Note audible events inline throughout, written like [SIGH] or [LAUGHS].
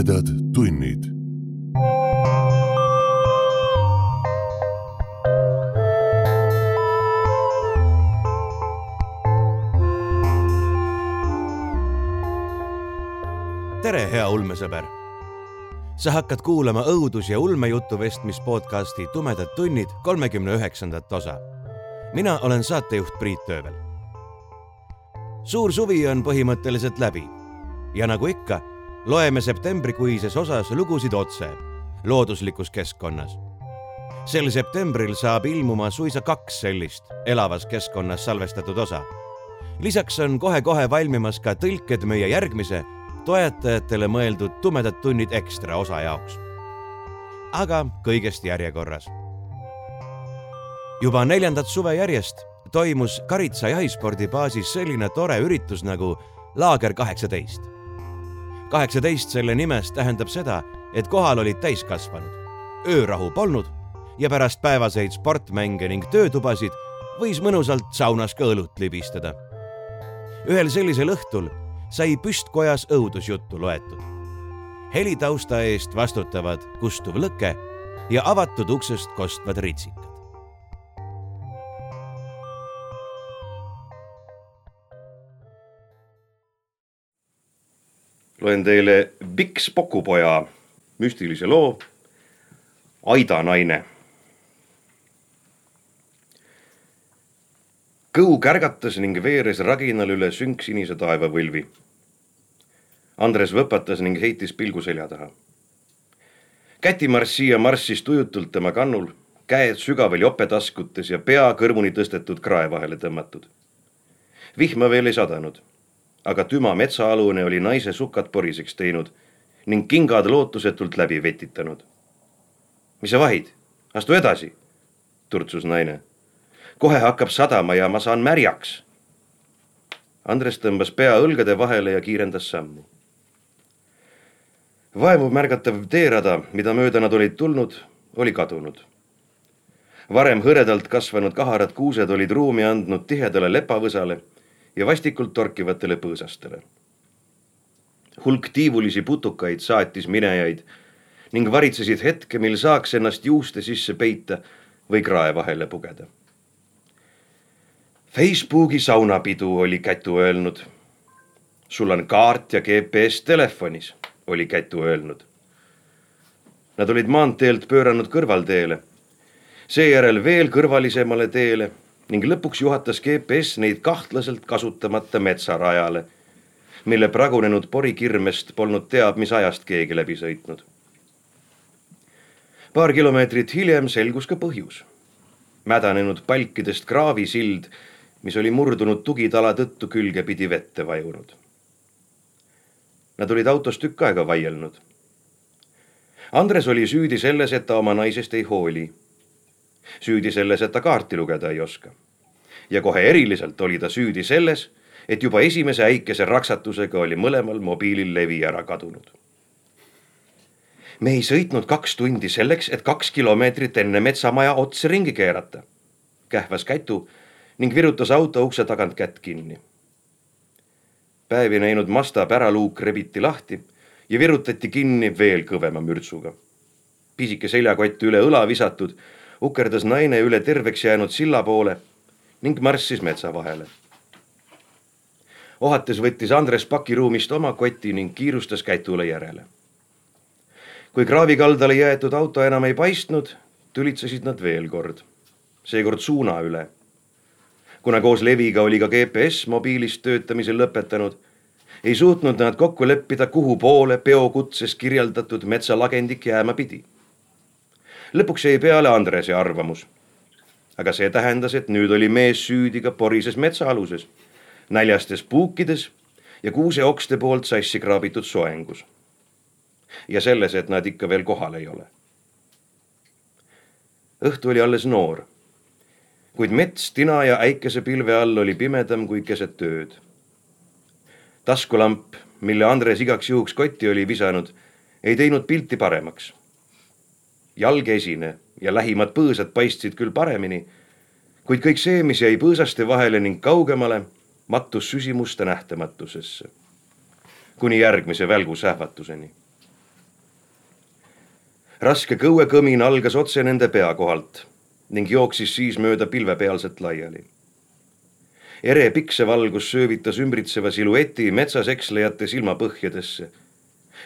tumedad tunnid. tere, hea ulmesõber. sa hakkad kuulama õudus- ja ulmejutu vestmis podcasti Tumedad tunnid kolmekümne üheksandat osa. mina olen saatejuht Priit Öövel. suur suvi on põhimõtteliselt läbi ja nagu ikka, loeme septembrikuises osas lugusid otse looduslikus keskkonnas. sel septembril saab ilmuma suisa kaks sellist elavas keskkonnas salvestatud osa. lisaks on kohe-kohe valmimas ka tõlked meie järgmise toetajatele mõeldud Tumedad tunnid ekstra osa jaoks. aga kõigest järjekorras. juba neljandat suve järjest toimus Karitsa jahispordibaasis selline tore üritus nagu Laager kaheksateist. Kaheksateist selle nimes tähendab seda, et kohal olid täiskasvanud. öörahu polnud ja pärast päevaseid sportmänge ning töötubasid võis mõnusalt saunas ka õlut libistada. ühel sellisel õhtul sai püstkojas õudusjuttu loetud. helitausta eest vastutavad kustuv lõke ja avatud uksest kostvad ritsikad. Loen teile Biks Pokupoja müstilise loo Aida naine. kõu kärgatas ning veeres raginal üle sünksinise taevavõlvi. Andres võpatas ning heitis pilgu selja taha. kätimarss siia marssis tujutult tema kannul, käed sügaval jopetaskutes ja pea kõrvuni tõstetud krae vahele tõmmatud. vihma veel ei sadanud aga Tüma metsaalune oli naise sukad poriseks teinud ning kingad lootusetult läbi vetitanud. mis sa vahid, astu edasi, turtsus naine. kohe hakkab sadama ja ma saan märjaks. Andres tõmbas pea õlgade vahele ja kiirendas sammu. vaevu märgatav teerada, mida mööda nad olid tulnud, oli kadunud. varem hõredalt kasvanud kaharad kuused olid ruumi andnud tihedale lepavõsale ja vastikult torkivatele põõsastele. hulk tiivulisi putukaid saatis minejaid ning varitsesid hetke, mil saaks ennast juuste sisse peita või krae vahele pugeda. Facebooki saunapidu oli Kätu öelnud. sul on kaart ja GPS telefonis, oli Kätu öelnud. Nad olid maanteelt pööranud kõrvalteele, seejärel veel kõrvalisemale teele ning lõpuks juhatas GPS neid kahtlaselt kasutamata metsarajale, mille pragunenud porikirmest polnud teab mis ajast keegi läbi sõitnud. paar kilomeetrit hiljem selgus ka põhjus. mädanenud palkidest kraavisild, mis oli murdunud tugitala tõttu külgepidi vette vajunud. Nad olid autos tükk aega vaielnud. Andres oli süüdi selles, et ta oma naisest ei hooli süüdi selles, et ta kaarti lugeda ei oska. ja kohe eriliselt oli ta süüdi selles, et juba esimese äikese raksatusega oli mõlemal mobiilil levi ära kadunud. me ei sõitnud kaks tundi selleks, et kaks kilomeetrit enne metsamaja otsa ringi keerata, kähvas Kätu ning virutas auto ukse tagant kätt kinni. päevi näinud Mazda päraluuk rebiti lahti ja virutati kinni veel kõvema mürtsuga. pisike seljakott üle õla visatud ukerdas naine üle terveks jäänud silla poole ning marssis metsa vahele. ohates võttis Andres pakiruumist oma koti ning kiirustas Kätule järele. kui kraavikaldale jäetud auto enam ei paistnud, tülitsesid nad veel kord, seekord suuna üle. kuna koos leviga oli ka GPS mobiilist töötamise lõpetanud, ei suutnud nad kokku leppida, kuhu poole peokutses kirjeldatud metsalagendik jääma pidi lõpuks jäi peale Andrese arvamus. aga see tähendas, et nüüd oli mees süüdi ka porises metsaaluses, näljastes puukides ja kuuseokste poolt sassi kraabitud soengus. ja selles, et nad ikka veel kohal ei ole. õhtu oli alles noor, kuid mets tina ja äikesepilve all oli pimedam kui keset ööd. taskulamp, mille Andres igaks juhuks kotti oli visanud, ei teinud pilti paremaks jalgesine ja lähimad põõsad paistsid küll paremini, kuid kõik see, mis jäi põõsaste vahele ning kaugemale, mattus süsimuste nähtamatusesse. kuni järgmise välgu sähvatuseni. raske kõuekõmin algas otse nende pea kohalt ning jooksis siis mööda pilvepealset laiali. ere piksevalgus söövitas ümbritseva silueti metsas ekslejate silmapõhjadesse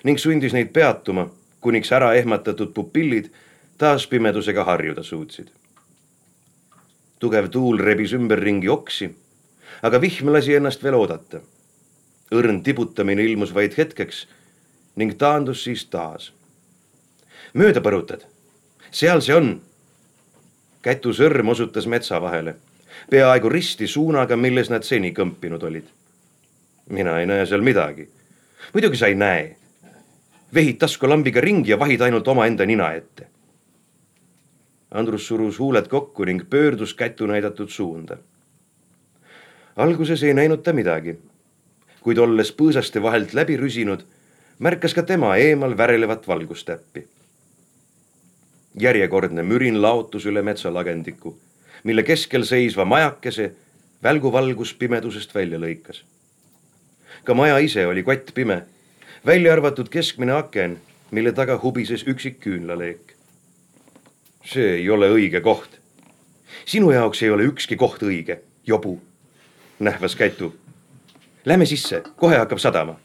ning sundis neid peatuma, kuniks ära ehmatatud pupillid taas pimedusega harjuda suutsid. tugev tuul rebis ümberringi oksi, aga vihm lasi ennast veel oodata. õrn tibutamine ilmus vaid hetkeks ning taandus siis taas. mööda põrutad, seal see on kätu sõrm osutas metsa vahele, peaaegu risti suunaga, milles nad seni kõmpinud olid. mina ei näe seal midagi. muidugi sa ei näe. Vehid taskulambiga ringi ja vahid ainult omaenda nina ette. Andrus surus huuled kokku ning pöördus kätu näidatud suunda. alguses ei näinud ta midagi, kuid olles põõsaste vahelt läbi rüsinud, märkas ka tema eemal värelevat valgustäppi järjekordne mürin laotus üle metsalagendiku, mille keskel seisva majakese välguvalgus pimedusest välja lõikas. ka maja ise oli kottpime, välja arvatud keskmine aken, mille taga hubises üksik küünlaleek. see ei ole õige koht. sinu jaoks ei ole ükski koht õige, jobu, nähvas Kätu. Lähme sisse, kohe hakkab sadama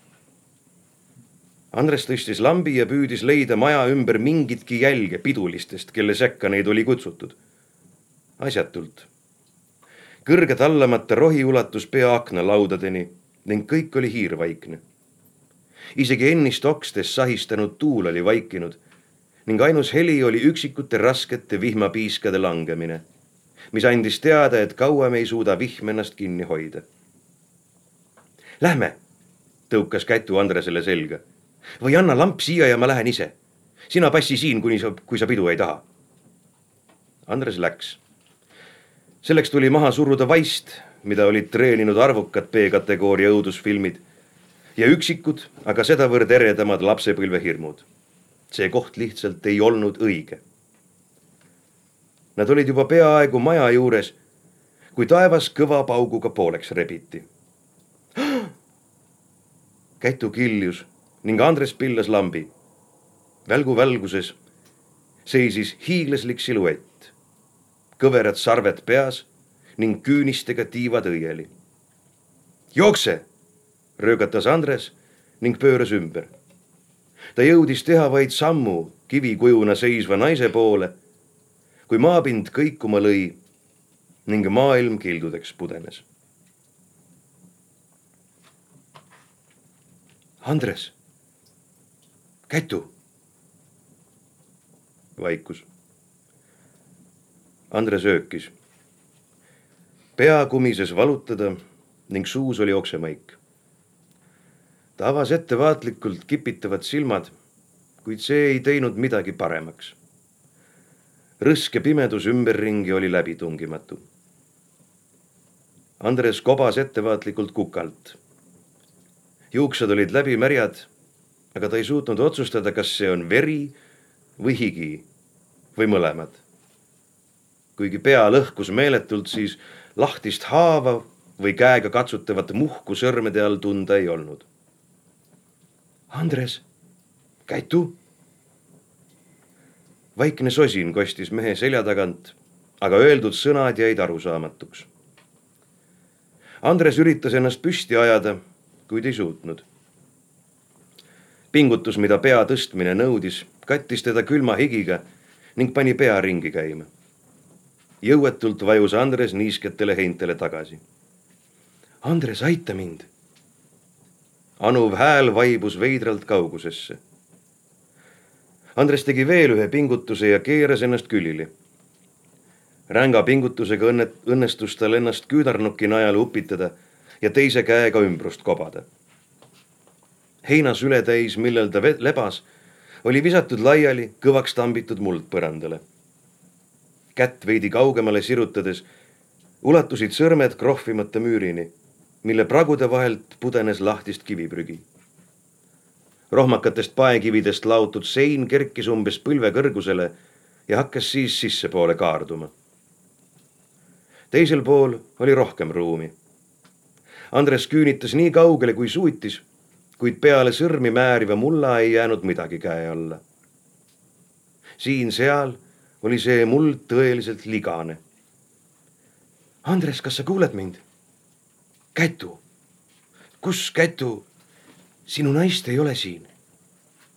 Andres tõstis lambi ja püüdis leida maja ümber mingitki jälge pidulistest, kelle sekka neid oli kutsutud. asjatult. kõrge tallamata rohi ulatus pea aknalaudadeni ning kõik oli hiirvaikne. Isegi ennist okstes sahistanud tuul oli vaikinud ning ainus heli oli üksikute raskete vihmapiiskade langemine, mis andis teada, et kauem ei suuda vihm ennast kinni hoida. Lähme, tõukas Kätu Andresele selga või anna lamp siia ja ma lähen ise. sina passi siin, kuni sa, kui sa pidu ei taha. Andres läks. selleks tuli maha suruda vaist, mida olid treeninud arvukad B-kategooria õudusfilmid ja üksikud, aga sedavõrd eredamad lapsepõlvehirmud. see koht lihtsalt ei olnud õige. Nad olid juba peaaegu maja juures, kui taevas kõva pauguga pooleks rebiti. [GASPS] kätu kiljus ning Andres pillas lambi. välgu valguses seisis hiiglaslik siluett, kõverad sarved peas ning küünistega tiivad õieli. jookse, röögatas Andres ning pööras ümber. ta jõudis teha vaid sammu kivikujuna seisva naise poole, kui maapind kõikuma lõi ning maailm kildudeks pudenes. Andres Kätu. vaikus. Andres öökis. pea kumises valutada ning suus oli oksemaik. Ta avas ettevaatlikult kipitavad silmad, kuid see ei teinud midagi paremaks. rõske pimedus ümberringi oli läbitungimatu. Andres kobas ettevaatlikult kukalt. juuksed olid läbimärjad aga ta ei suutnud otsustada, kas see on veri või higi või mõlemad. kuigi pea lõhkus meeletult, siis lahtist haava või käega katsutavat muhku sõrmede all tunda ei olnud. Andres, käitu. vaikne sosin kostis mehe selja tagant, aga öeldud sõnad jäid arusaamatuks. Andres üritas ennast püsti ajada, kuid ei suutnud pingutus, mida pea tõstmine nõudis, kattis teda külma higiga ning pani pea ringi käima. jõuetult vajus Andres niisketele heintele tagasi. Andres, aita mind. Anuv hääl vaibus veidralt kaugusesse. Andres tegi veel ühe pingutuse ja keeras ennast külili. ränga pingutusega õnnet-, õnnestus tal ennast küünarnuki najal upitada ja teise käega ümbrust kobada heinasületäis, millel ta lebas, oli visatud laiali kõvaks tambitud muldpõrandale. kätt veidi kaugemale sirutades ulatusid sõrmed krohvimata müürini, mille pragude vahelt pudenes lahtist kiviprügi. rohmakatest paekividest laotud sein kerkis umbes põlve kõrgusele ja hakkas siis sissepoole kaarduma. teisel pool oli rohkem ruumi. Andres küünitas nii kaugele, kui suutis kuid peale sõrmi määriva mulla ei jäänud midagi käe alla. siin-seal oli see muld tõeliselt ligane. Andres, kas sa kuuled mind? Kätu, kus Kätu? sinu naist ei ole siin.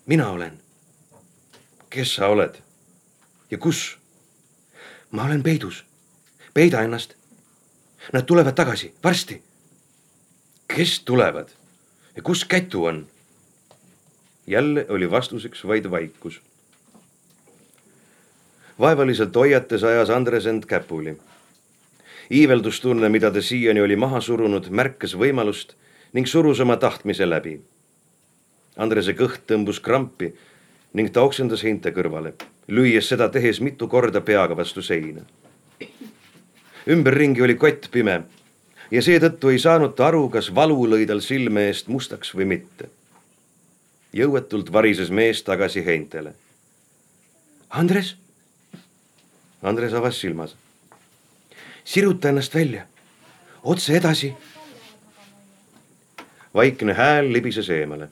mina olen. kes sa oled ja kus? ma olen peidus. peida ennast. Nad tulevad tagasi, varsti. kes tulevad ja kus Kätu on? jälle oli vastuseks vaid vaikus. vaevaliselt hoiates ajas Andres end käpuli. Iiveldustunne, mida ta siiani oli maha surunud, märkas võimalust ning surus oma tahtmise läbi. Andrese kõht tõmbus krampi ning ta oksendas heinte kõrvale, lüües seda tehes mitu korda peaga vastu seina. ümberringi oli kott pime ja seetõttu ei saanud ta aru, kas valu lõi tal silme eest mustaks või mitte jõuetult varises mees tagasi heintele. Andres? Andres avas silmas. Siruta ennast välja, otse edasi. vaikne hääl libises eemale.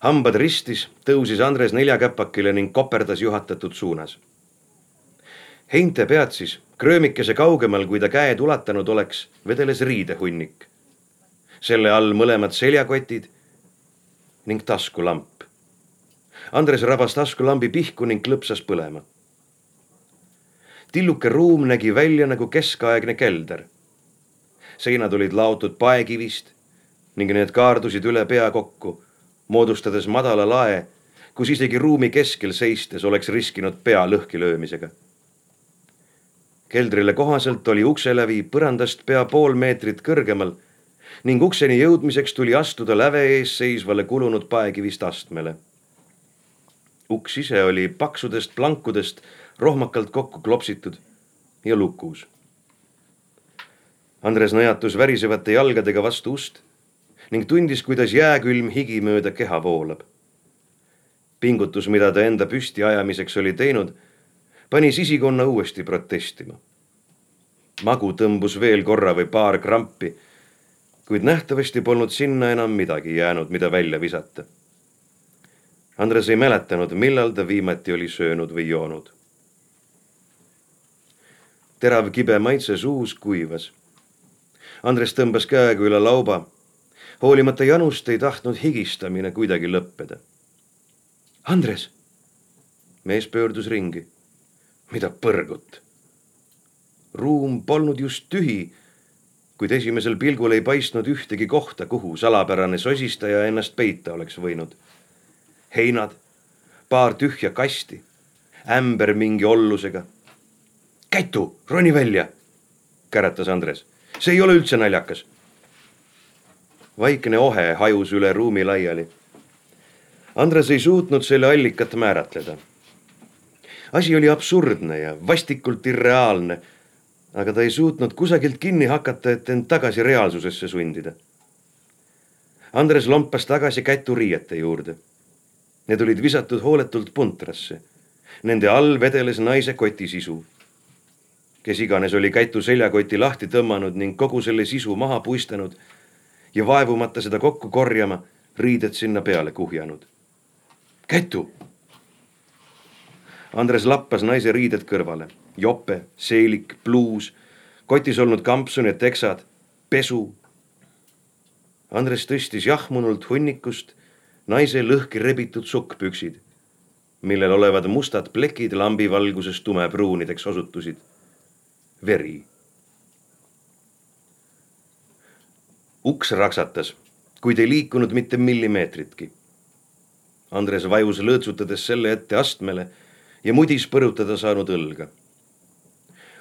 hambad ristis, tõusis Andres neljakäpakile ning koperdas juhatatud suunas. heinte peatsis, kröömikese kaugemal, kui ta käed ulatanud oleks, vedeles riidehunnik. selle all mõlemad seljakotid ning taskulamp. Andres rabas taskulambi pihku ning klõpsas põlema. Tilluke ruum nägi välja nagu keskaegne kelder. seinad olid laotud paekivist ning need kaardusid üle pea kokku, moodustades madala lae, kus isegi ruumi keskel seistes oleks riskinud pea lõhki löömisega. keldrile kohaselt oli ukselävi põrandast pea pool meetrit kõrgemal ning ukseni jõudmiseks tuli astuda läve ees seisvale kulunud paekivist astmele. uks ise oli paksudest plankudest rohmakalt kokku klopsitud ja lukus. Andres nõjatus värisevate jalgadega vastu ust ning tundis, kuidas jääkülm higi mööda keha voolab. pingutus, mida ta enda püstiajamiseks oli teinud, pani sisikonna uuesti protestima. magu tõmbus veel korra või paar krampi kuid nähtavasti polnud sinna enam midagi jäänud, mida välja visata. Andres ei mäletanud, millal ta viimati oli söönud või joonud. Terav kibe maitse suus kuivas. Andres tõmbas käega üle lauba. hoolimata janust ei tahtnud higistamine kuidagi lõppeda. Andres. mees pöördus ringi. mida põrgut? ruum polnud just tühi kuid esimesel pilgul ei paistnud ühtegi kohta, kuhu salapärane sosistaja ennast peita oleks võinud. heinad, paar tühja kasti, ämber mingi ollusega. Kätu, roni välja, käratas Andres. see ei ole üldse naljakas. vaikne ohe hajus üle ruumi laiali. Andres ei suutnud selle allikat määratleda. asi oli absurdne ja vastikult irreaalne aga ta ei suutnud kusagilt kinni hakata, et end tagasi reaalsusesse sundida. Andres lompas tagasi kätu riiete juurde. Need olid visatud hooletult puntrasse. Nende all vedeles naise kotisisu. Kes iganes oli kätu seljakoti lahti tõmmanud ning kogu selle sisu maha puistanud ja vaevumata seda kokku korjama, riided sinna peale kuhjanud. kätu. Andres lappas naise riided kõrvale jope, seelik, pluus, kotis olnud kampsun ja teksad, pesu. Andres tõstis jahmunult hunnikust naise lõhki rebitud sukkpüksid, millel olevad mustad plekid lambi valguses tumepruunideks osutusid. Veri. uks raksatas, kuid ei liikunud mitte millimeetritki. Andres vajus lõõtsutades selle ette astmele ja mudis põrutada saanud õlga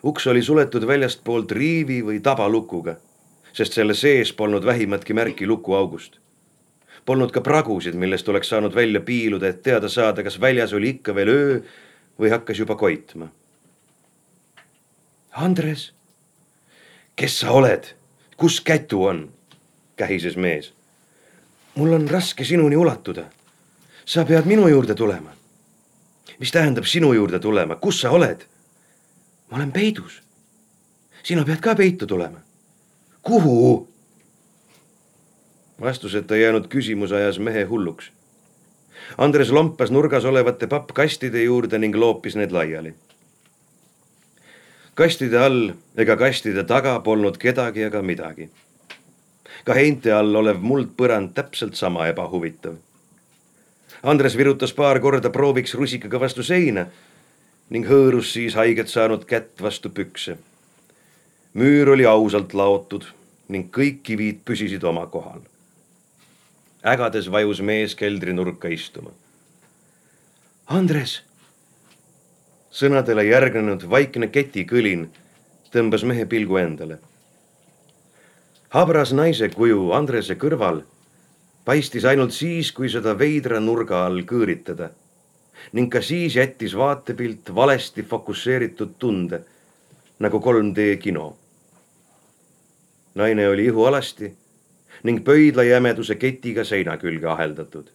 uks oli suletud väljastpoolt riivi või tabalukuga, sest selle sees polnud vähimatki märki lukuaugust. Polnud ka pragusid, millest oleks saanud välja piiluda, et teada saada, kas väljas oli ikka veel öö või hakkas juba koitma. Andres, kes sa oled, kus kätu on? kähises mees. mul on raske sinuni ulatuda. sa pead minu juurde tulema. mis tähendab sinu juurde tulema, kus sa oled? ma olen peidus. sina pead ka peitu tulema. kuhu? vastuseta jäänud küsimus ajas mehe hulluks. Andres lompas nurgas olevate pappkastide juurde ning loopis need laiali. Kastide all ega kastide taga polnud kedagi ega midagi. ka heinte all olev muldpõrand täpselt sama ebahuvitav. Andres virutas paar korda prooviks rusikaga vastu seina ning hõõrus siis haiget saanud kätt vastu pükse. müür oli ausalt laotud ning kõik kivid püsisid oma kohal ägades vajus mees keldrinurka istuma. Andres. Sõnadele järgnenud vaikne ketikõlin tõmbas mehe pilgu endale. habras naise kuju Andrese kõrval paistis ainult siis, kui seda veidra nurga all kõõritada ning ka siis jättis vaatepilt valesti fokusseeritud tunde nagu 3D kino. naine oli ihualasti ning pöidla jämeduse ketiga seina külge aheldatud.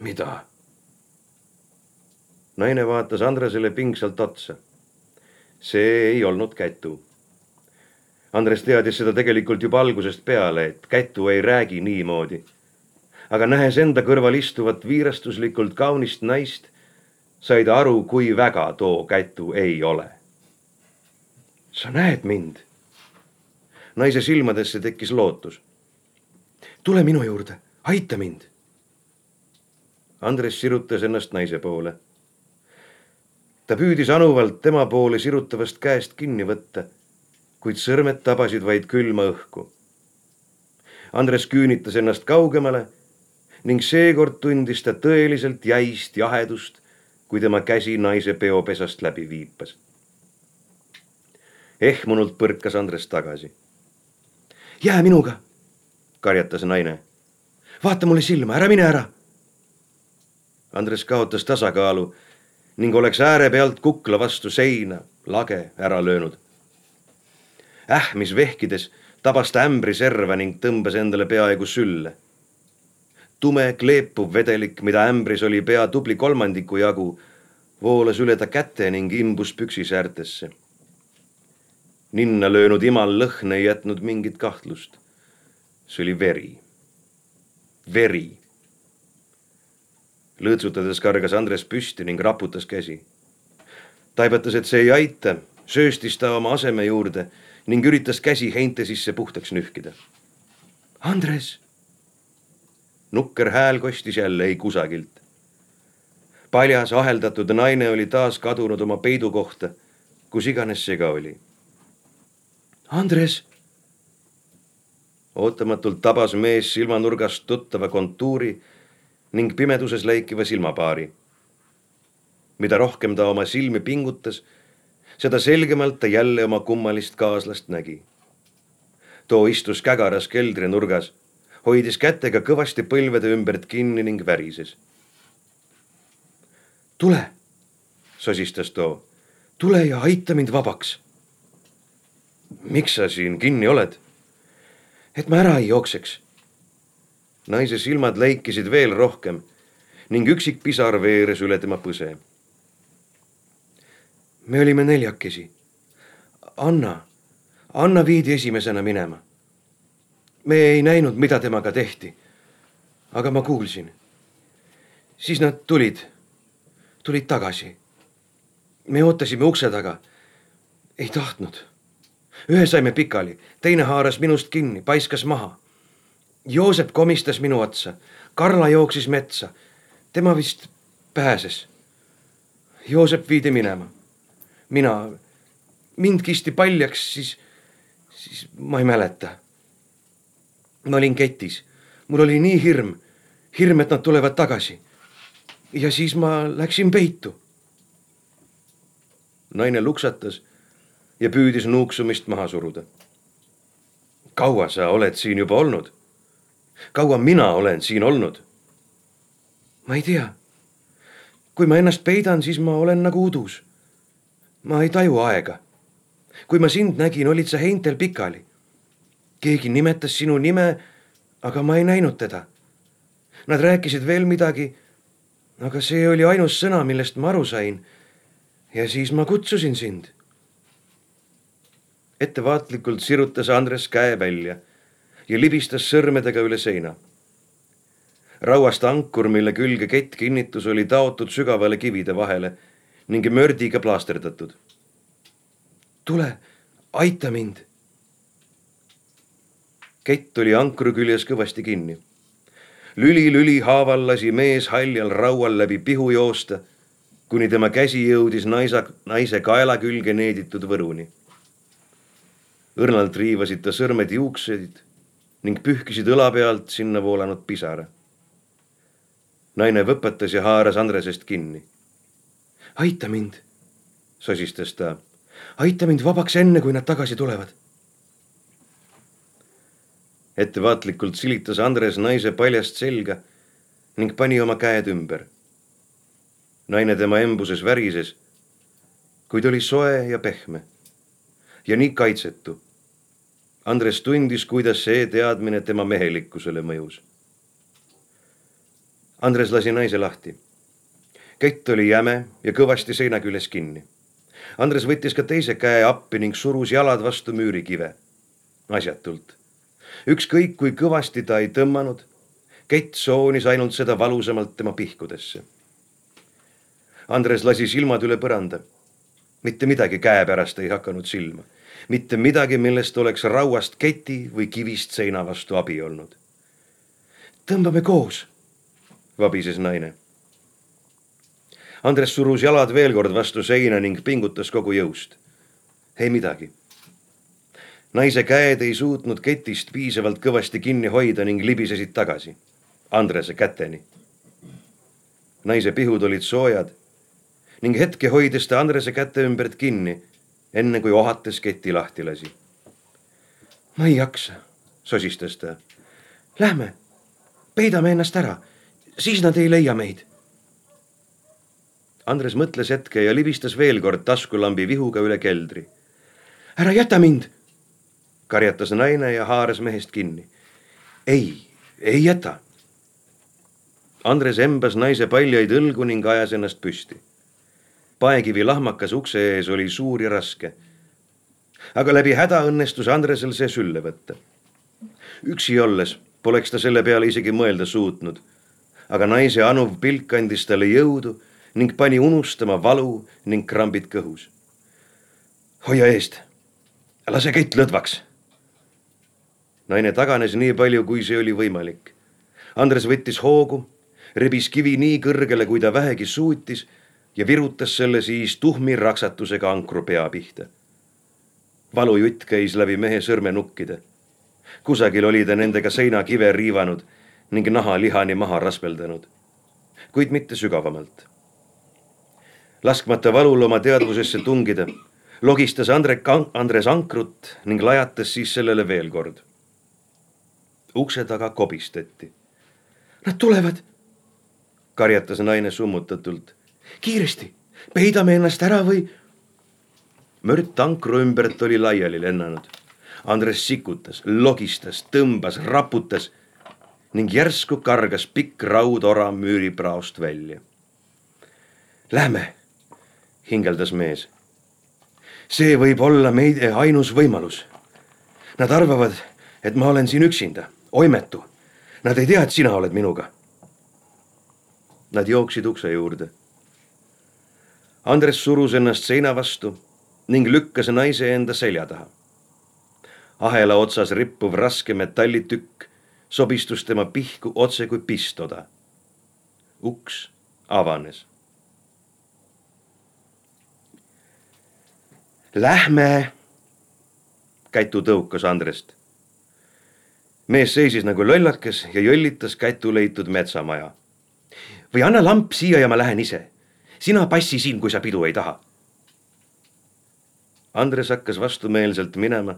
mida? Naine vaatas Andresele pingsalt otsa. see ei olnud kätu. Andres teadis seda tegelikult juba algusest peale, et kätu ei räägi niimoodi. aga nähes enda kõrval istuvat viirastuslikult kaunist naist, sai ta aru, kui väga too kätu ei ole. sa näed mind? naise silmadesse tekkis lootus tule minu juurde, aita mind. Andres sirutas ennast naise poole. Ta püüdis anuvalt tema poole sirutavast käest kinni võtta, kuid sõrmed tabasid vaid külma õhku. Andres küünitas ennast kaugemale ning seekord tundis ta tõeliselt jäist jahedust, kui tema käsi naise peopesast läbi viipas. ehmunult põrkas Andres tagasi. jää minuga karjatas naine. vaata mulle silma, ära mine ära. Andres kaotas tasakaalu ning oleks ääre pealt kukla vastu seina, lage ära löönud. ähmis vehkides tabas ta ämbri serva ning tõmbas endale peaaegu sülle. tume kleepuv vedelik, mida ämbris oli pea tubli kolmandiku jagu, voolas üle ta käte ning imbus püksisäärtesse. ninna löönud imal lõhn ei jätnud mingit kahtlust see oli veri, veri. Lõõtsutades kargas Andres püsti ning raputas käsi. taibatas, et see ei aita, sööstis ta oma aseme juurde ning üritas käsi heinte sisse puhtaks nühkida. Andres. nukker hääl kostis jälle ei kusagilt. paljas aheldatud naine oli taas kadunud oma peidukohta, kus iganes see ka oli. Andres ootamatult tabas mees silmanurgast tuttava kontuuri ning pimeduses läikiva silmapaari. mida rohkem ta oma silmi pingutas, seda selgemalt ta jälle oma kummalist kaaslast nägi. too istus kägaras keldrinurgas, hoidis kätega kõvasti põlvede ümbert kinni ning värises. tule, sosistas too, tule ja aita mind vabaks. miks sa siin kinni oled? et ma ära ei jookseks. Naise silmad läikisid veel rohkem ning üksik pisar veeres üle tema põse. me olime neljakesi. Anna, Anna viidi esimesena minema. me ei näinud, mida temaga tehti. aga ma kuulsin. siis nad tulid, tulid tagasi. me ootasime ukse taga. ei tahtnud ühe saime pikali, teine haaras minust kinni, paiskas maha. Joosep komistas minu otsa, Karla jooksis metsa. tema vist pääses. Joosep viidi minema. mina, mind kisti paljaks, siis, siis ma ei mäleta. ma olin ketis, mul oli nii hirm, hirm, et nad tulevad tagasi. ja siis ma läksin peitu. naine luksatas ja püüdis nuuksumist maha suruda. kaua sa oled siin juba olnud? Kaua mina olen siin olnud? ma ei tea. kui ma ennast peidan, siis ma olen nagu udus. ma ei taju aega. kui ma sind nägin, olid sa heintel pikali. keegi nimetas sinu nime, aga ma ei näinud teda. Nad rääkisid veel midagi. aga see oli ainus sõna, millest ma aru sain. ja siis ma kutsusin sind ettevaatlikult sirutas Andres käe välja ja libistas sõrmedega üle seina. rauast ankur, mille külge kett kinnitus, oli taotud sügavale kivide vahele ning mördiga plaasterdatud. tule, aita mind. kett oli ankru küljes kõvasti kinni. lüli-lüli haaval lasi mees haljal raual läbi pihu joosta, kuni tema käsi jõudis naisa, naise kaela külge needitud võruni. õrnalt riivasid ta sõrmed juukseid ning pühkisid õla pealt sinna voolanud pisara. naine võpetas ja haaras Andresest kinni. aita mind, sosistas ta. aita mind vabaks enne, kui nad tagasi tulevad. ettevaatlikult silitas Andres naise paljast selga ning pani oma käed ümber. naine tema embuses värises, kuid oli soe ja pehme ja nii kaitsetu Andres tundis, kuidas see teadmine tema mehelikkusele mõjus. Andres lasi naise lahti. kett oli jäme ja kõvasti seina küljes kinni. Andres võttis ka teise käe appi ning surus jalad vastu müürikive. asjatult. ükskõik kui kõvasti ta ei tõmmanud, kett soonis ainult seda valusamalt tema pihkudesse. Andres lasi silmad üle põranda. mitte midagi käepärast ei hakanud silma mitte midagi, millest oleks rauast keti või kivist seina vastu abi olnud. tõmbame koos, vabises naine. Andres surus jalad veel kord vastu seina ning pingutas kogu jõust. ei midagi. naise käed ei suutnud ketist piisavalt kõvasti kinni hoida ning libisesid tagasi, Andrese käteni. naise pihud olid soojad ning hetke hoides ta Andrese käte ümbert kinni enne kui ohates keti lahti lasi. ma ei jaksa, sosistas ta. Lähme, peidame ennast ära, siis nad ei leia meid. Andres mõtles hetke ja libistas veel kord taskulambi vihuga üle keldri. ära jäta mind, karjatas naine ja haaras mehest kinni. ei, ei jäta. Andres embas naise paljaid õlgu ning ajas ennast püsti paekivi lahmakas ukse ees oli suur ja raske. aga läbi häda õnnestus Andresel see sülle võtta. üksi olles poleks ta selle peale isegi mõelda suutnud. aga naise anuv pilk andis talle jõudu ning pani unustama valu ning krambid kõhus. hoia eest, lase kett lõdvaks. naine taganes nii palju, kui see oli võimalik. Andres võttis hoogu, rebis kivi nii kõrgele, kui ta vähegi suutis ja virutas selle siis tuhmi raksatusega ankru pea pihta. valujutt käis läbi mehe sõrmenukkide. kusagil oli ta nendega seinakive riivanud ning naha lihani maha rasveldanud, kuid mitte sügavamalt. laskmata valul oma teadvusesse tungida, logistas Andre, Andres ankrut ning lajatas siis sellele veel kord. ukse taga kobistati. Nad tulevad, karjatas naine summutatult kiiresti, peidame ennast ära või. mört ankru ümbert oli laiali lennanud. Andres sikutas, logistas, tõmbas, raputas ning järsku kargas pikk raudora müüripraost välja. Lähme, hingeldas mees. see võib olla meie ainus võimalus. Nad arvavad, et ma olen siin üksinda, oimetu. Nad ei tea, et sina oled minuga. Nad jooksid ukse juurde Andres surus ennast seina vastu ning lükkas naise enda selja taha. ahela otsas rippuv raske metallitükk sobistus tema pihku otse kui pistoda. uks avanes. Lähme, kätu tõukas Andrest. mees seisis nagu lollakas ja jõllitas kätu leitud metsamaja. või anna lamp siia ja ma lähen ise sina passi siin, kui sa pidu ei taha. Andres hakkas vastumeelselt minema,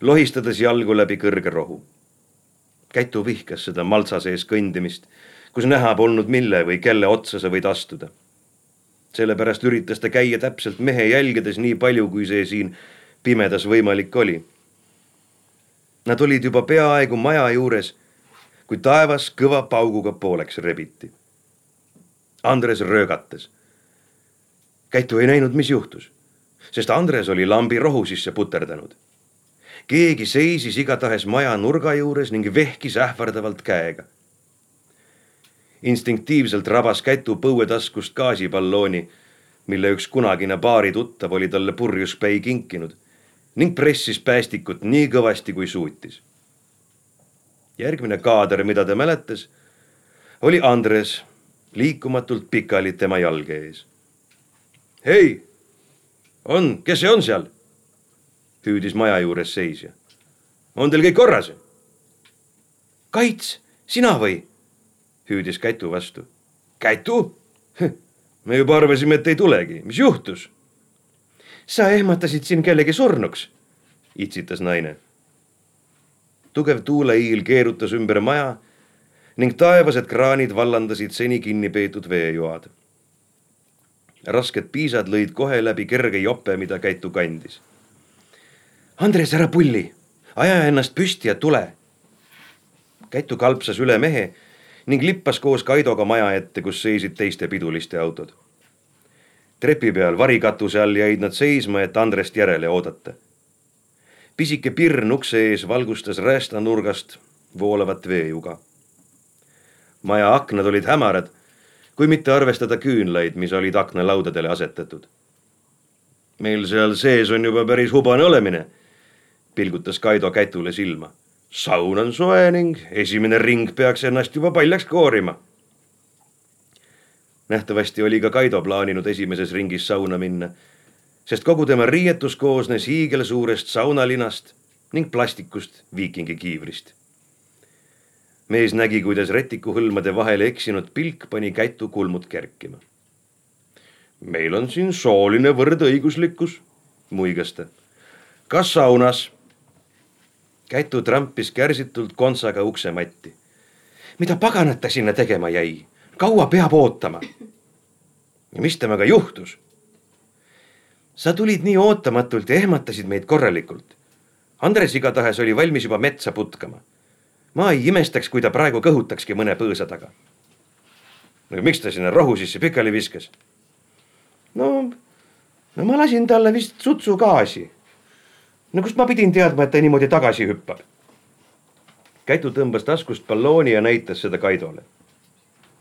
lohistades jalgu läbi kõrge rohu. Kätu vihkas seda maltsa sees kõndimist, kus näha polnud, mille või kelle otsa sa võid astuda. sellepärast üritas ta käia täpselt mehe jälgedes nii palju, kui see siin pimedas võimalik oli. Nad olid juba peaaegu maja juures, kui taevas kõva pauguga pooleks rebiti. Andres röögatas Käitu ei näinud, mis juhtus, sest Andres oli lambi rohu sisse puterdanud. keegi seisis igatahes maja nurga juures ning vehkis ähvardavalt käega. instinktiivselt rabas kätu põuetaskust gaasipallooni, mille üks kunagine baarituttav oli talle purjus päi kinkinud ning pressis päästikut nii kõvasti, kui suutis. järgmine kaader, mida ta mäletas, oli Andres liikumatult pikali tema jalge ees. Hei, on, kes see on seal? hüüdis maja juures seisja. on teil kõik korras? Kaits, sina või? hüüdis Kätu vastu. Kätu? me juba arvasime, et ei tulegi, mis juhtus? sa ehmatasid siin kellegi surnuks, itsitas naine. tugev tuuleiil keerutas ümber maja ning taevased kraanid vallandasid seni kinni peetud veejoad. Rasked piisad lõid kohe läbi kerge jope, mida Käitu kandis. Andres, ära pulli, aja ennast püsti ja tule. Käitu kalpsas üle mehe ning lippas koos Kaidoga maja ette, kus seisid teiste piduliste autod trepi peal varikatuse all jäid nad seisma, et Andrest järele oodata. pisike pirn ukse ees valgustas räästa nurgast voolavat veejuga. maja aknad olid hämarad, kui mitte arvestada küünlaid, mis olid aknalaudadele asetatud. meil seal sees on juba päris hubane olemine, pilgutas Kaido Kätule silma. saun on soe ning esimene ring peaks ennast juba paljaks koorima nähtavasti oli ka Kaido plaaninud esimeses ringis sauna minna, sest kogu tema riietus koosnes hiigelsuurest saunalinast ning plastikust viikingikiivrist. Mees nägi, kuidas retikuhõlmade vahele eksinud pilk pani käitu kulmud kerkima. meil on siin sooline võrdõiguslikkus, muigas ta. kas saunas? käitu trampis kärsitult kontsaga uksematti. mida paganat ta sinna tegema jäi? kaua peab ootama? ja mis temaga juhtus? sa tulid nii ootamatult ja ehmatasid meid korralikult. Andres igatahes oli valmis juba metsa putkama. Ma ei imestaks, kui ta praegu kõhutakski mõne põõsa taga. no miks ta sinna rohu sisse pikali viskas? no, no ma lasin talle vist sutsu gaasi. no kust ma pidin teadma, et ta niimoodi tagasi hüppab? Kätu tõmbas taskust ballooni ja näitas seda Kaidole.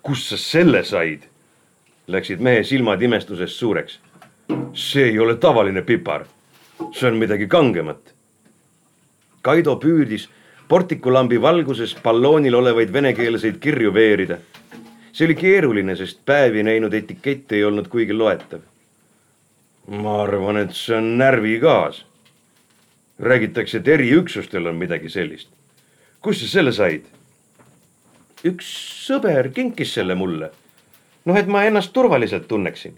kust sa selle said? läksid mehe silmad imestusest suureks. see ei ole tavaline pipar. see on midagi kangemat. Kaido püüdis portikulambi valguses balloonil olevaid venekeelseid kirju veerida. see oli keeruline, sest päevi näinud etikett ei olnud kuigi loetav. ma arvan, et see on närvigaas. räägitakse, et eriüksustel on midagi sellist. kust sa selle said? üks sõber kinkis selle mulle noh, et ma ennast turvaliselt tunneksin.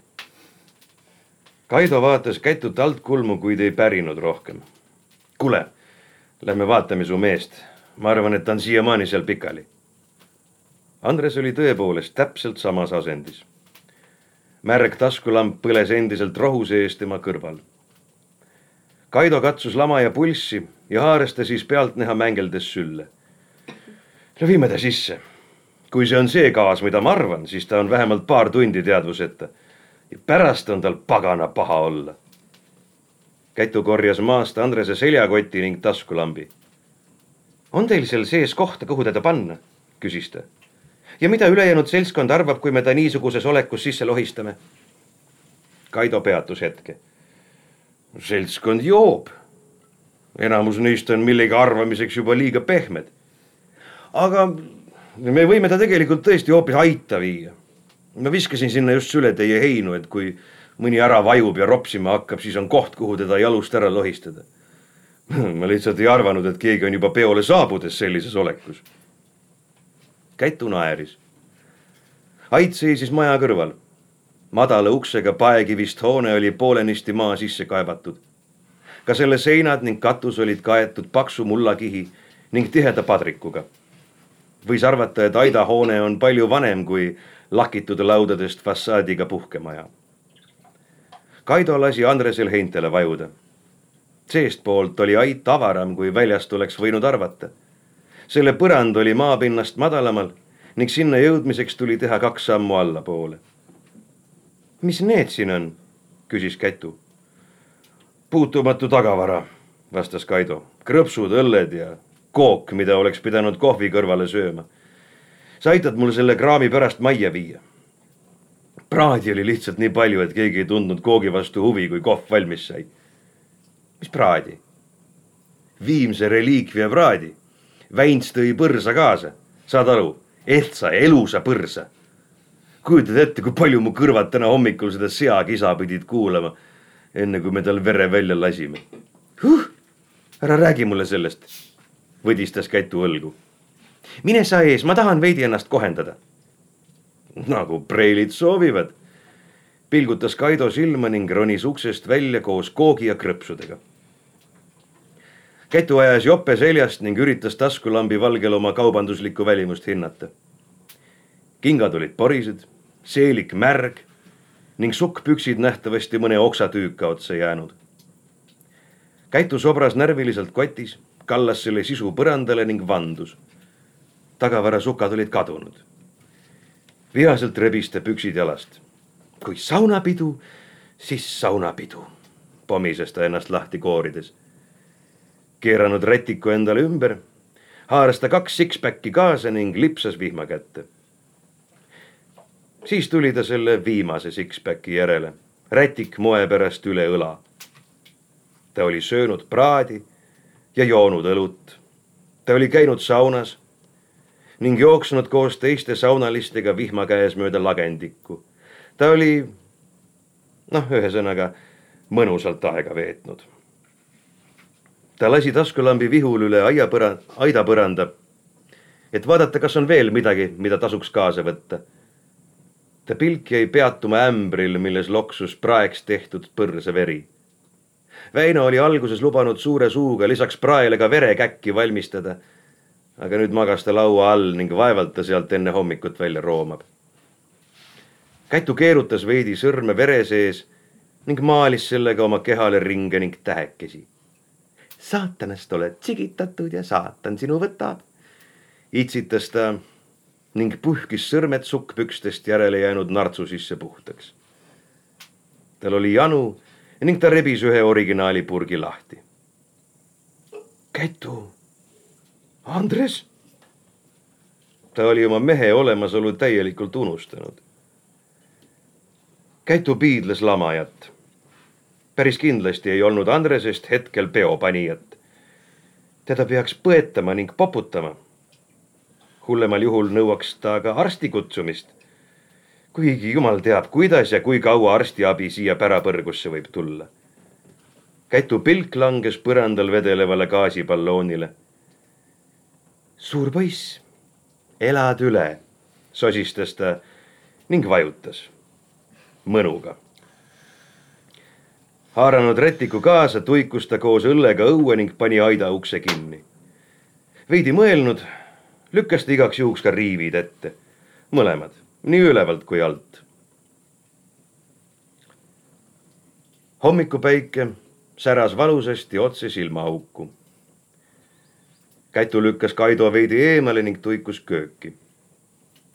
Kaido vaatas Kätut altkulmu, kuid ei pärinud rohkem. kuule, lähme vaatame su meest. ma arvan, et ta on siiamaani seal pikali. Andres oli tõepoolest täpselt samas asendis. märg taskulamp põles endiselt rohu sees tema kõrval. Kaido katsus lama ja pulssi ja haaras ta siis pealtnäha mängeldes sülle. no viime ta sisse kui see on see gaas, mida ma arvan, siis ta on vähemalt paar tundi teadvuseta. ja pärast on tal pagana paha olla. Kätu korjas maast Andrese seljakoti ning taskulambi. on teil seal sees kohta, kuhu teda panna? küsis ta. ja mida ülejäänud seltskond arvab, kui me ta niisuguses olekus sisse lohistame? Kaido peatus hetke. seltskond joob. enamus neist on millegi arvamiseks juba liiga pehmed. aga me võime ta tegelikult tõesti hoopis aita viia. ma viskasin sinna just sületäie heinu, et kui mõni ära vajub ja ropsima hakkab, siis on koht, kuhu teda jalust ära lohistada. [LAUGHS] ma lihtsalt ei arvanud, et keegi on juba peole saabudes sellises olekus. Kätu naeris. Ait seisis maja kõrval. madala uksega paekivist hoone oli poolenisti maa sisse kaevatud. ka selle seinad ning katus olid kaetud paksu mullakihi ning tiheda padrikuga võis arvata, et Aida hoone on palju vanem kui lakitud laudadest fassaadiga puhkemaja. Kaido lasi Andresel heintele vajuda. seestpoolt oli ait avaram, kui väljast oleks võinud arvata. selle põrand oli maapinnast madalamal ning sinna jõudmiseks tuli teha kaks sammu allapoole. mis need siin on? küsis Kätu. puutumatu tagavara, vastas Kaido. krõpsud, õlled ja kook, mida oleks pidanud kohvi kõrvale sööma. sa aitad mul selle kraami pärast majja viia. Praadi oli lihtsalt nii palju, et keegi ei tundnud koogi vastu huvi, kui kohv valmis sai. mis praadi? viimse reliikvia praadi. Väints tõi põrsa kaasa, saad aru, ehtsa elusa põrsa. kujutad ette, kui palju mu kõrvad täna hommikul seda seakisa pidid kuulama, enne kui me tal vere välja lasime huh,. ära räägi mulle sellest, võdistas Kätu õlgu mine sa ees, ma tahan veidi ennast kohendada. Nagu preilid soovivad, pilgutas Kaido silma ning ronis uksest välja koos koogi ja krõpsudega. Kätu ajas jope seljast ning üritas taskulambi valgel oma kaubanduslikku välimust hinnata. kingad olid porised, seelik märg ning sukkpüksid nähtavasti mõne oksatüüka otsa jäänud. Kätu sobras närviliselt kotis, kallas selle sisu põrandale ning vandus tagavarasukad olid kadunud. Vihaselt rebis ta püksid jalast. kui saunapidu, siis saunapidu, pomises ta ennast lahti koorides. keeranud rätiku endale ümber, haaras ta kaks six-packi kaasa ning lipsas vihma kätte. siis tuli ta selle viimase six-packi järele, rätik moe pärast üle õla. ta oli söönud praadi ja joonud õlut. ta oli käinud saunas ning jooksnud koos teiste saunalistega vihma käes mööda lagendikku. ta oli, noh, ühesõnaga mõnusalt aega veetnud. ta lasi taskulambi vihul üle aiapõra-, aidapõranda, et vaadata, kas on veel midagi, mida tasuks kaasa võtta. ta pilk jäi peatuma ämbril, milles loksus praeks tehtud põrsaveri. Väino oli alguses lubanud suure suuga lisaks praele ka verekäkki valmistada aga nüüd magas ta laua all ning vaevalt ta sealt enne hommikut välja roomab. Kätu keerutas veidi sõrme vere sees ning maalis sellega oma kehale ringe ning tähekesi. saatanast oled tsigitatud ja saatan sinu võtab. itsitas ta ning puhkis sõrmed sukkpükstest järele jäänud nartsu sisse puhtaks. tal oli janu ning ta rebis ühe originaalipurgi lahti. Kätu Andres? ta oli oma mehe olemasolu täielikult unustanud. Kätu piidles lamajat. päris kindlasti ei olnud Andresest hetkel peopanijat. teda peaks põetama ning poputama. hullemal juhul nõuaks ta ka arsti kutsumist. kuigi jumal teab, kuidas ja kui kaua arstiabi siia pärapõrgusse võib tulla. Kätu pilk langes põrandal vedelevale gaasiballoonile suur poiss, elad üle, sosistas ta ning vajutas mõnuga. haaranud rätiku kaasa, tuikus ta koos õllega õue ning pani aida ukse kinni. veidi mõelnud, lükkas ta igaks juhuks ka riivid ette, mõlemad, nii ülevalt kui alt. hommikupäike säras valusasti otse silmaauku Kätu lükkas Kaido veidi eemale ning tuikus kööki.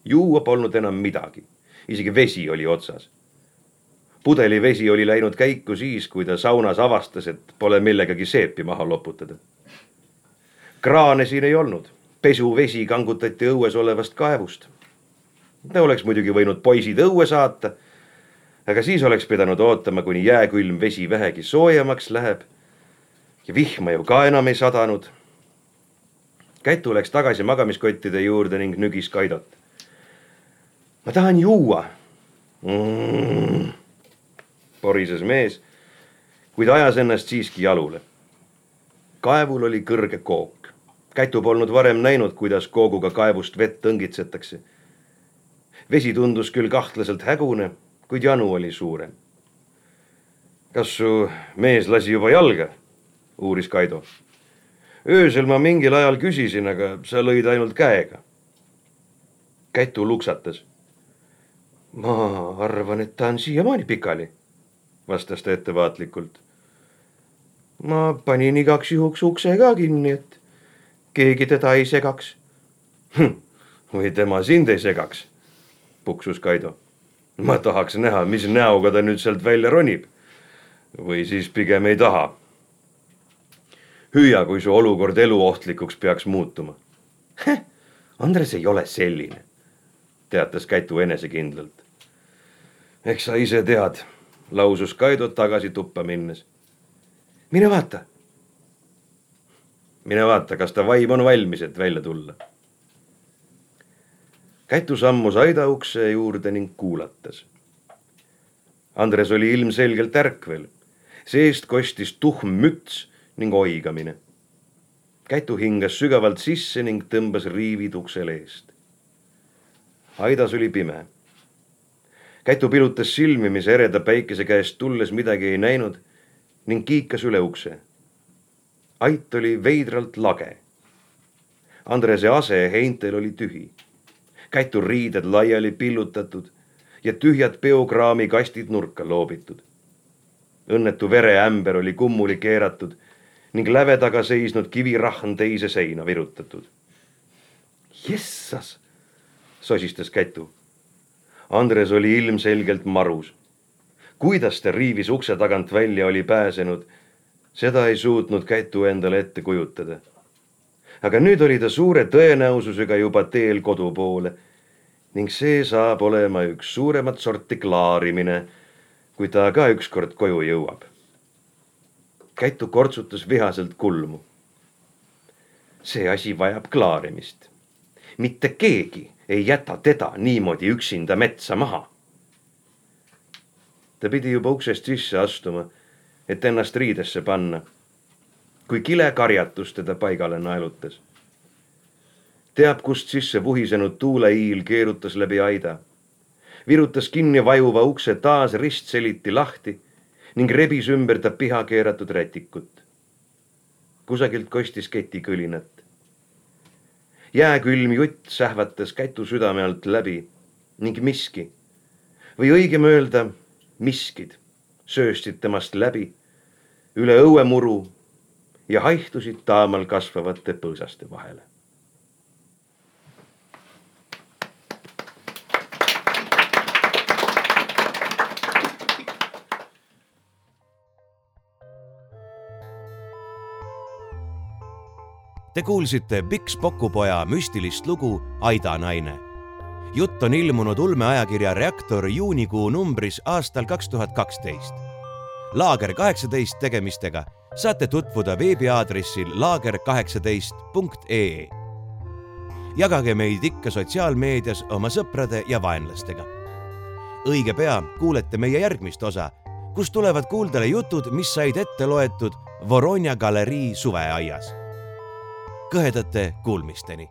juua polnud enam midagi, isegi vesi oli otsas. pudelivesi oli läinud käiku siis, kui ta saunas avastas, et pole millegagi seepi maha loputada. kraane siin ei olnud, pesuvesi kangutati õues olevast kaevust. ta oleks muidugi võinud poisid õue saata, aga siis oleks pidanud ootama, kuni jääkülm vesi vähegi soojemaks läheb. ja vihma ju ka enam ei sadanud Kätu läks tagasi magamiskottide juurde ning nügis Kaidot. ma tahan juua mm.. porises mees, kuid ajas ennast siiski jalule. kaevul oli kõrge kook. Kätu polnud varem näinud, kuidas kooguga kaevust vett õngitsetakse. vesi tundus küll kahtlaselt hägune, kuid janu oli suurem. kas su mees lasi juba jalga? uuris Kaido öösel ma mingil ajal küsisin, aga sa lõid ainult käega. Kätu luksatas. ma arvan, et ta on siiamaani pikali, vastas ta ettevaatlikult. ma panin igaks juhuks ukse ka kinni, et keegi teda ei segaks. Hm, või tema sind ei segaks, puksus Kaido. ma tahaks näha, mis näoga ta nüüd sealt välja ronib. või siis pigem ei taha hüüa, kui su olukord eluohtlikuks peaks muutuma. Andres ei ole selline, teatas Kätu enesekindlalt. eks sa ise tead, lausus Kaido tagasi tuppa minnes. mine vaata. mine vaata, kas ta vaim on valmis, et välja tulla. Kätu sammus aida ukse juurde ning kuulatas. Andres oli ilmselgelt ärkvel, seest kostis tuhm müts ning oigamine. Kätu hingas sügavalt sisse ning tõmbas riivid uksele eest. aidas oli pime. Kätu pilutas silmi, mis ereda päikese käest tulles midagi ei näinud ning kiikas üle ukse. ait oli veidralt lage. Andrese ase heintel oli tühi käitur riided laiali pillutatud ja tühjad peokraami kastid nurka loobitud. õnnetu vereämber oli kummuli keeratud ning läve taga seisnud kivirahn teise seina virutatud. Jessas, sosistas Kätu. Andres oli ilmselgelt marus. kuidas ta riivis ukse tagant välja oli pääsenud, seda ei suutnud Kätu endale ette kujutada aga nüüd oli ta suure tõenäosusega juba teel kodu poole ning see saab olema üks suuremat sorti klaarimine, kui ta ka ükskord koju jõuab. Käitu kortsutas vihaselt kulmu. see asi vajab klaarimist. mitte keegi ei jäta teda niimoodi üksinda metsa maha. ta pidi juba uksest sisse astuma, et ennast riidesse panna kui kilekarjatus teda paigale naelutas. teab, kust sisse vuhisenud tuuleiil keerutas läbi aida. virutas kinni vajuva ukse taas ristseliti lahti ning rebis ümber ta piha keeratud rätikut. kusagilt kostis ketikõlinat. jääkülm jutt sähvatas kätu südame alt läbi ning miski või õigem öelda miskid sööstid temast läbi üle õuemuru ja haihtusid taamal kasvavate põõsaste vahele. Te kuulsite Pikk Spokupoja müstilist lugu Aida naine. jutt on ilmunud ulmeajakirja Reaktor juunikuu numbris aastal kaks tuhat kaksteist. laager kaheksateist tegemistega saate tutvuda veebiaadressil laager18.ee. jagage meid ikka sotsiaalmeedias oma sõprade ja vaenlastega. õige pea kuulete meie järgmist osa, kus tulevad kuuldele jutud, mis said ette loetud Voronja galerii suveaias. Kõhedate kuulmisteni